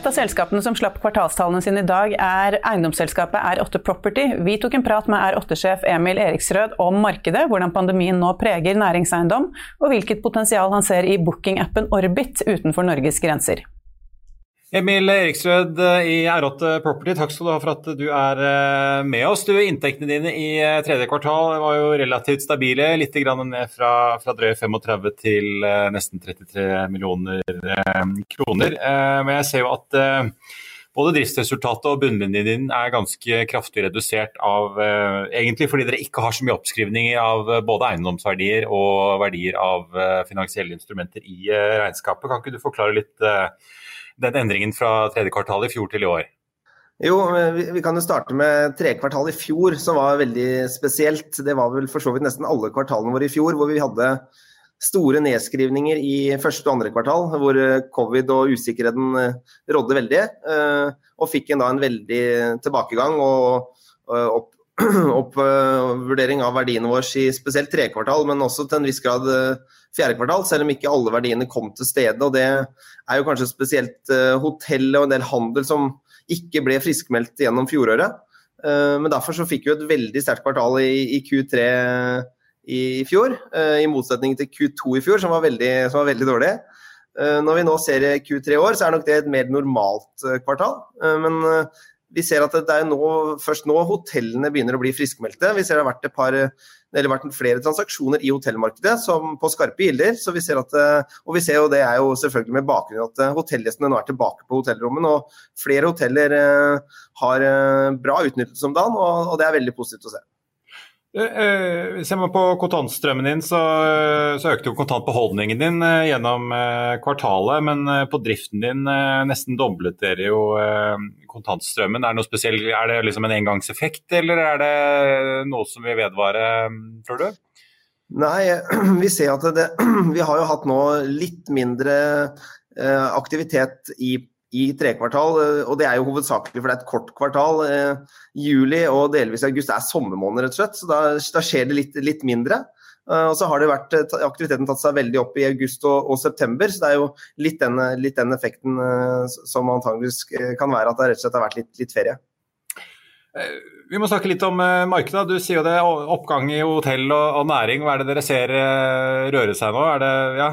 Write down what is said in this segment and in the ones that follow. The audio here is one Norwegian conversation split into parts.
Et av selskapene som slapp kvartalstallene sine i dag, er eiendomsselskapet R8 Property. Vi tok en prat med R8-sjef Emil Eriksrød om markedet, hvordan pandemien nå preger næringseiendom, og hvilket potensial han ser i bookingappen Orbit utenfor Norges grenser. Emil Eriksrød i R8 Property, takk skal du ha for at du er eh, med oss. Du, Inntektene dine i eh, tredje kvartal var jo relativt stabile, litt ned fra, fra drøye 35 til eh, nesten 33 millioner kroner. Men jeg ser jo at både driftsresultatet og bunnlinjen din er ganske kraftig redusert av Egentlig fordi dere ikke har så mye oppskrivninger av både eiendomsverdier og verdier av finansielle instrumenter i regnskapet. Kan ikke du forklare litt den endringen fra tredje kvartal i fjor til i år? Jo, vi kan jo starte med tredje kvartal i fjor, som var veldig spesielt. Det var vel for så vidt nesten alle kvartalene våre i fjor, hvor vi hadde store nedskrivninger i første og andre kvartal, hvor covid og usikkerheten eh, rådde veldig. Eh, og fikk en da en veldig tilbakegang og opp, oppvurdering av verdiene våre i spesielt tredje kvartal, men også til en viss grad fjerde kvartal, selv om ikke alle verdiene kom til stede. og Det er jo kanskje spesielt uh, hotell og en del handel som ikke ble friskmeldt gjennom fjoråret. Men derfor så fikk vi et veldig sterkt kvartal i, i Q3 i, fjor, i motsetning til Q2 i fjor, som var veldig, som var veldig dårlig. Når vi nå ser Q3 i år, så er nok det et mer normalt kvartal. Men vi ser at det er nå, først nå hotellene begynner å bli friskmeldte. Vi ser det har vært par det har vært flere transaksjoner i hotellmarkedet som på skarpe gilder. Så vi ser at, eh, og vi ser jo det er jo selvfølgelig med bakgrunn at eh, hotellgjestene nå er tilbake på hotellrommene. Og flere hoteller eh, har bra utnyttelse om dagen, og det er veldig positivt å se. Ser man på kontantstrømmen din, så, så økte jo kontantbeholdningen din gjennom kvartalet. Men på driften din nesten doblet dere jo kontantstrømmen. Er det noe spesiell, er det liksom en engangseffekt, eller er det noe som vil vedvare, tror du? Nei, vi ser at det, vi har jo hatt nå litt mindre aktivitet i i tre kvartal, eh, og det er jo hovedsakelig fordi det er et kort kvartal. Eh, juli og delvis august er sommermåneder, rett og slett, så da, da skjer det litt, litt mindre. Eh, og så har vært, aktiviteten tatt seg veldig opp i august og, og september, så det er jo litt den, litt den effekten som antageligvis kan være at det rett og slett har vært litt, litt ferie. Vi må snakke litt om markedet. Du sier jo det oppgang i hotell og, og næring. Hva er det dere ser røre seg nå? Er det, ja,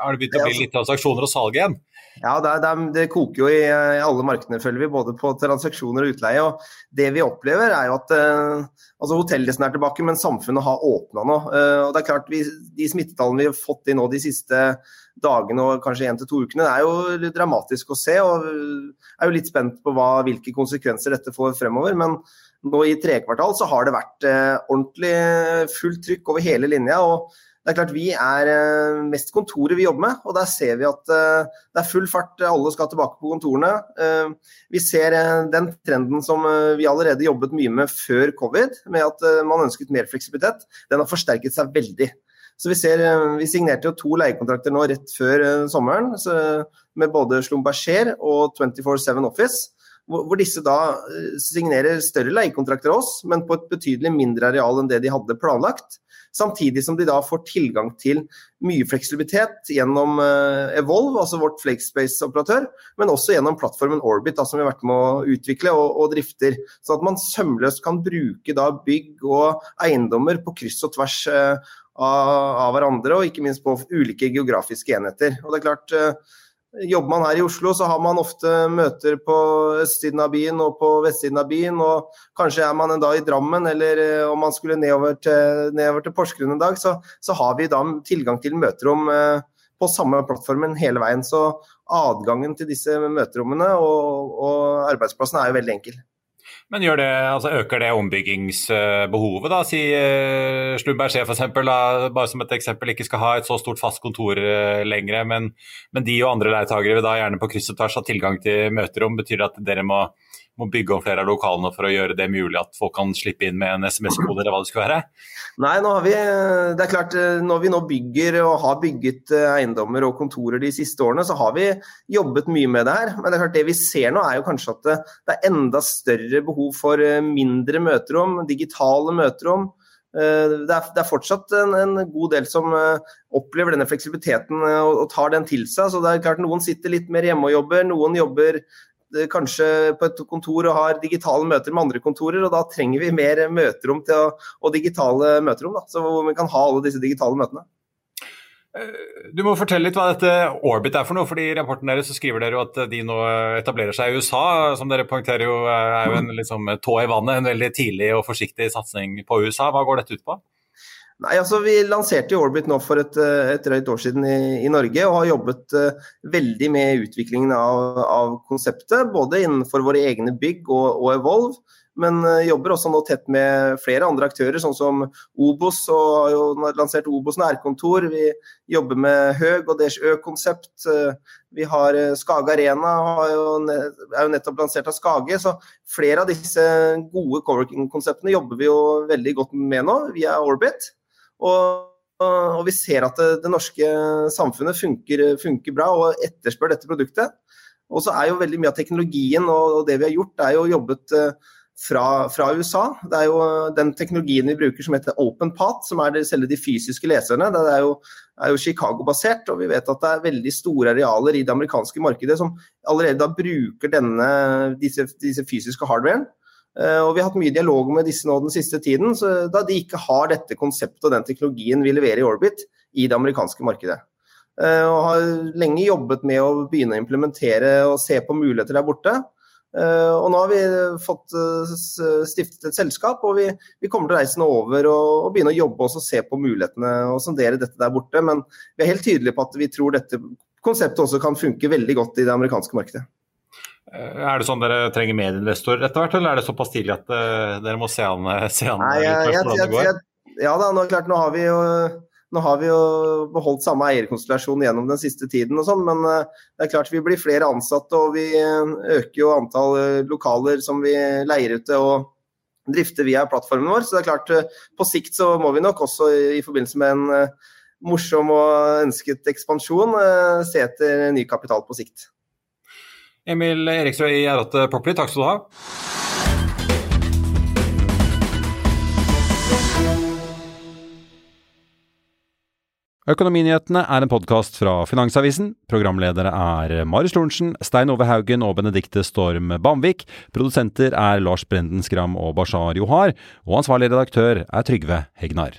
har det begynt å bli litt transaksjoner og salg igjen? Ja, det, det, det, koker jo i, i, alle markedene, følger vi, både på transaksjoner og utleie. og Det vi opplever, er jo at uh, altså hotellgjestene er tilbake, men samfunnet har åpna nå. Uh, og det er klart, vi, De smittetallene vi har fått inn nå de siste dagene og kanskje én til to ukene, det er jo dramatisk å se. og er jo litt spent på hva, hvilke konsekvenser dette får fremover. men nå i trekvartal så har det vært eh, ordentlig fullt trykk over hele linja. og det er klart Vi er eh, mest kontoret vi jobber med, og der ser vi at eh, det er full fart. Alle skal tilbake på kontorene. Eh, vi ser den trenden som vi allerede jobbet mye med før covid, med at man ønsket mer fleksibilitet. Den har forsterket seg veldig. Så Vi ser, vi signerte jo to leiekontrakter nå rett før sommeren med både Slumberger og 24-7 Office hvor disse da signerer større leiekontrakter av oss, men på et betydelig mindre areal enn det de hadde planlagt. Samtidig som de da får tilgang til mye fleksibilitet gjennom Evolve, altså vårt Flakespace-operatør, men også gjennom plattformen Orbit, da, som vi har vært med å utvikle og, og drifter. Så at man sømløst kan bruke da bygg og eiendommer på kryss og tvers av, hverandre, og ikke minst på ulike geografiske enheter. Og det er klart, eh, Jobber man her i Oslo, så har man ofte møter på østsiden av byen og på vestsiden av byen. og Kanskje er man en dag i Drammen, eller eh, om man skulle nedover til, nedover til Porsgrunn en dag, så, så, har vi da tilgang til møterom eh, på samme plattformen hele veien. Så adgangen til disse møterommene og, og arbeidsplassen er jo veldig enkel. Men det, altså øker det ombyggingsbehovet, da? Si uh, Slumberg C f.eks., bare som et eksempel, ikke skal ha et så stort fast kontor uh, lenger, men, men, de og andre leietakere vil da gjerne på kryss og tvers ha tilgang til møterom. Betyr det at dere må må bygge om flere av lokalene for å gjøre det mulig at folk kan slippe inn med en SMS-kode, eller hva det skulle være? Nei, vi, det er klart, når vi nå bygger og har bygget eh, eiendommer og kontorer de siste årene, så har vi jobbet mye med det her. Men det er klart, det vi ser nå er jo kanskje at det er enda større behov for eh, mindre møterom, digitale møterom. Eh, det er, det er fortsatt en, en, god del som opplever denne fleksibiliteten og, og tar den til seg. Så det er klart Noen sitter litt mer hjemme og jobber, noen jobber Eh, kanskje på et kontor og har digitale møter med andre kontorer, og da trenger vi mer møterom å, og digitale møterom, da, så hvor vi kan ha alle disse digitale møtene. Eh, du må fortelle litt hva dette Orbit er for noe. fordi I rapporten deres så skriver dere jo at de nå etablerer seg i USA. Som dere poengterer jo er jo en liksom, tå i vannet, en veldig tidlig og forsiktig satsing på USA. Hva går dette ut på? Nei, altså Vi lanserte Orbit nå for et, eh, et drøyt år siden i, i, Norge, og har jobbet uh, veldig med utviklingen av, av, konseptet. Både innenfor våre egne bygg og, og Evolve, men uh, jobber også nå tett med flere andre aktører, sånn som Obos. og har jo lansert Obos nærkontor. Vi jobber med Høg og deres Ø-konsept. Uh, vi har Skage Arena, jo, er jo nettopp lansert av Skage. Så flere av disse gode coworking-konseptene jobber vi jo veldig godt med nå, via Orbit. Og, og vi ser at det, det norske samfunnet funker, funker, bra og etterspør dette produktet. Og så er jo veldig mye av teknologien og, det vi har gjort, er jo jobbet eh, fra, fra, USA. Det er jo den teknologien vi bruker som heter OpenPath, som er det, selve de fysiske leserne. Det er jo, jo Chicago-basert, og vi vet at det er veldig store arealer i det amerikanske markedet som allerede da bruker denne, disse, disse fysiske hardwaren. Eh, og Vi har hatt mye dialog med disse nå den siste tiden, da de ikke har dette konseptet og den teknologien vi leverer i Orbit i det amerikanske markedet. Eh, og har lenge jobbet med å begynne å implementere og se på muligheter der borte. Eh, og nå har vi fått stiftet et selskap, og vi, vi kommer til å reise nå over og, og, begynne å jobbe og se på mulighetene og sondere dette der borte. Men vi er helt tydelige på at vi tror dette konseptet også kan funke veldig godt i det amerikanske markedet. Eh, er det sånn dere trenger medieinvestorer etter hvert, eller er det såpass tidlig at uh, dere må se an, se an Nei, jeg, jeg, jeg, Ja da, nå, klart, nå, har vi jo, nå har vi jo beholdt samme eierkonstellasjon gjennom den siste tiden, og sånn, men det er klart vi blir flere ansatte og vi øker jo antall lokaler som vi leier ut til og drifter via plattformen vår. Så det er klart, på sikt så må vi nok også i forbindelse med en morsom og ønsket ekspansjon se etter ny kapital på sikt. Emil Eriksrød i R8 Property, takk skal du ha. Økonominyhetene er en podkast fra Finansavisen. Programledere er Marius Lorentzen, Stein Ove Haugen og Benedikte Storm Bamvik. Produsenter er Lars Brenden Skram og Bashar Johar. Og ansvarlig redaktør er Trygve Hegnar.